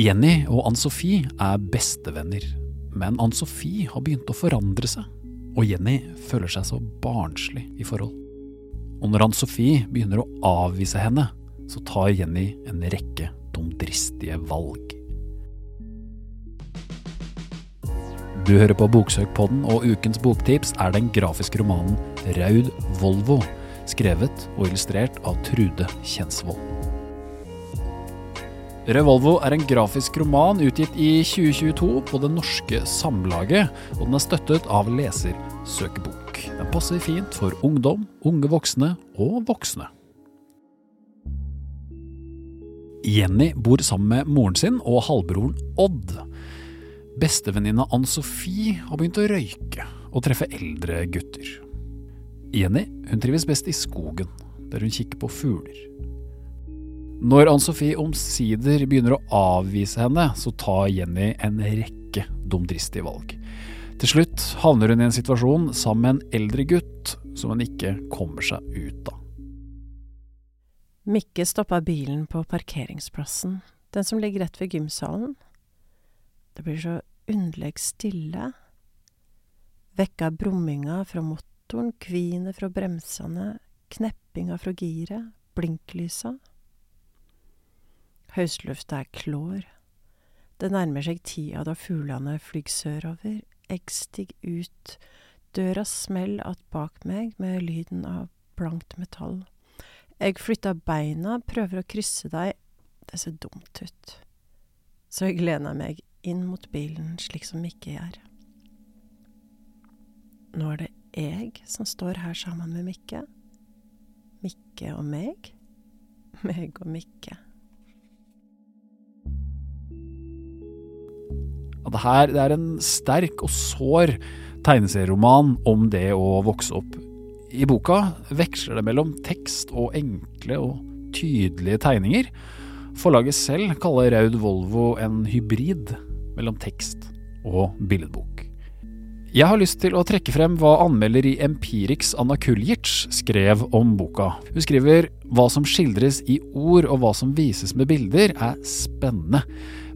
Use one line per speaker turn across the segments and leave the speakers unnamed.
Jenny og Ann-Sofie er bestevenner, men Ann-Sofie har begynt å forandre seg, og Jenny føler seg så barnslig i forhold. Og når Ann-Sofie begynner å avvise henne, så tar Jenny en rekke dumdristige valg. Du hører på Boksøkpodden, og ukens boktips er den grafiske romanen Raud Volvo, skrevet og illustrert av Trude Kjensvold. Revolvo er en grafisk roman utgitt i 2022 på Det Norske Samlaget, og den er støttet av Lesersøkebok. Den passer fint for ungdom, unge voksne og voksne. Jenny bor sammen med moren sin og halvbroren Odd. Bestevenninna Ann-Sofie har begynt å røyke og treffe eldre gutter. Jenny hun trives best i skogen, der hun kikker på fugler. Når Ann-Sofie omsider begynner å avvise henne, så tar Jenny en rekke dumdristige valg. Til slutt havner hun i en situasjon sammen med en eldre gutt som hun ikke kommer seg ut av.
Mikke stoppa bilen på parkeringsplassen, den som ligger rett ved gymsalen. Det blir så underlig stille. Vekka brumminga fra motoren, kvinet fra bremsene, kneppinga fra giret, blinklysa. Høstlufta er klår. Det nærmer seg tida da fuglene flyr sørover. Jeg stig ut. Døra smell att bak meg med lyden av blankt metall. Jeg flytter beina, prøver å krysse dei. Det ser dumt ut. Så jeg lener meg inn mot bilen slik som Mikke gjør. Nå er det jeg som står her sammen med Mikke. Mikke og meg. Meg og Mikke.
Ja, det her det er en sterk og sår tegneserieroman om det å vokse opp. I boka veksler det mellom tekst og enkle og tydelige tegninger. Forlaget selv kaller Raud Volvo en hybrid mellom tekst og billedbok. Jeg har lyst til å trekke frem hva anmelder i Empirix Anna Kuljic skrev om boka. Hun skriver hva som skildres i ord og hva som vises med bilder er spennende.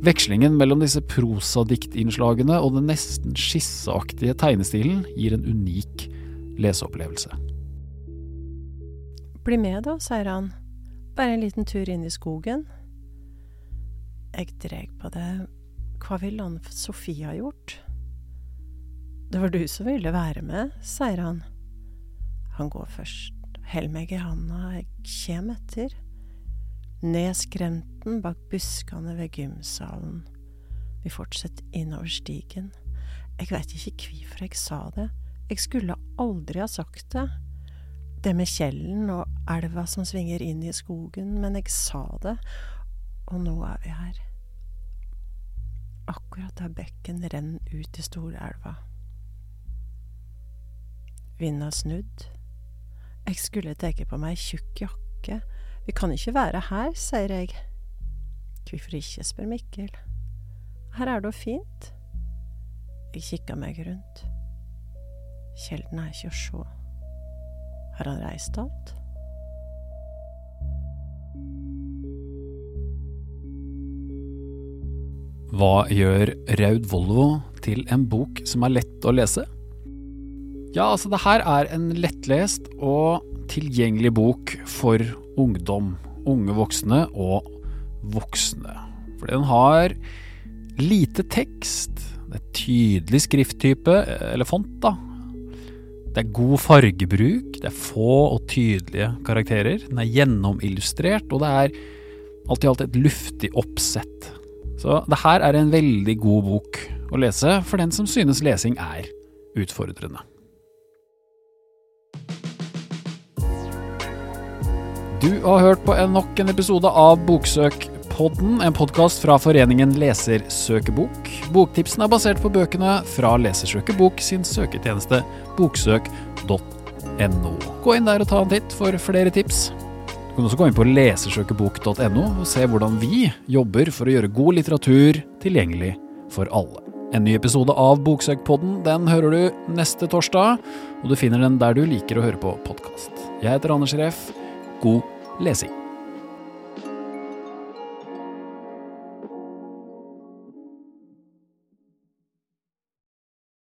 Vekslingen mellom disse prosadiktinnslagene og den nesten skisseaktige tegnestilen gir en unik leseopplevelse.
Bli med, da, sier han. Bare en liten tur inn i skogen. Jeg dreg på det. Hva ville Sofie ha gjort? Det var du som ville være med, sier han. Han går først, held meg i handa, jeg kjem etter. Ned skrenten bak buskene ved gymsalen. Vi fortsetter innover stigen. Jeg veit ikke hvorfor jeg sa det. Jeg skulle aldri ha sagt det. Det med kjellen og elva som svinger inn i skogen, men jeg sa det, og nå er vi her. Akkurat der bekken renner ut i Storelva. Vinden har snudd. Jeg skulle tatt på meg tjukk jakke. Vi kan ikke være her, sier jeg. Hvorfor ikke, spør Mikkel. Her er det jo fint. Jeg kikker meg rundt. Kjelden er ikke å se. Har han reist alt?
Hva gjør Raud Volvo til en bok som er lett å lese? Ja, altså det her er en lettlest og tilgjengelig bok for ungdom, unge voksne og voksne. Fordi den har lite tekst, det er tydelig skrifttype, eller font, da. Det er god fargebruk, det er få og tydelige karakterer. Den er gjennomillustrert, og det er alt i alt et luftig oppsett. Så det her er en veldig god bok å lese for den som synes lesing er utfordrende. Du har hørt på en nok en episode av Boksøkpodden, en podkast fra foreningen Lesersøkebok. Boktipsen er basert på bøkene fra Lesersøkebok sin søketjeneste boksøk.no. Gå inn der og ta en titt for flere tips. Du kan også gå inn på lesersøkebok.no og se hvordan vi jobber for å gjøre god litteratur tilgjengelig for alle. En ny episode av Boksøkpodden den hører du neste torsdag, og du finner den der du liker å høre på podkast. Jeg heter Anders Reff. God lesing.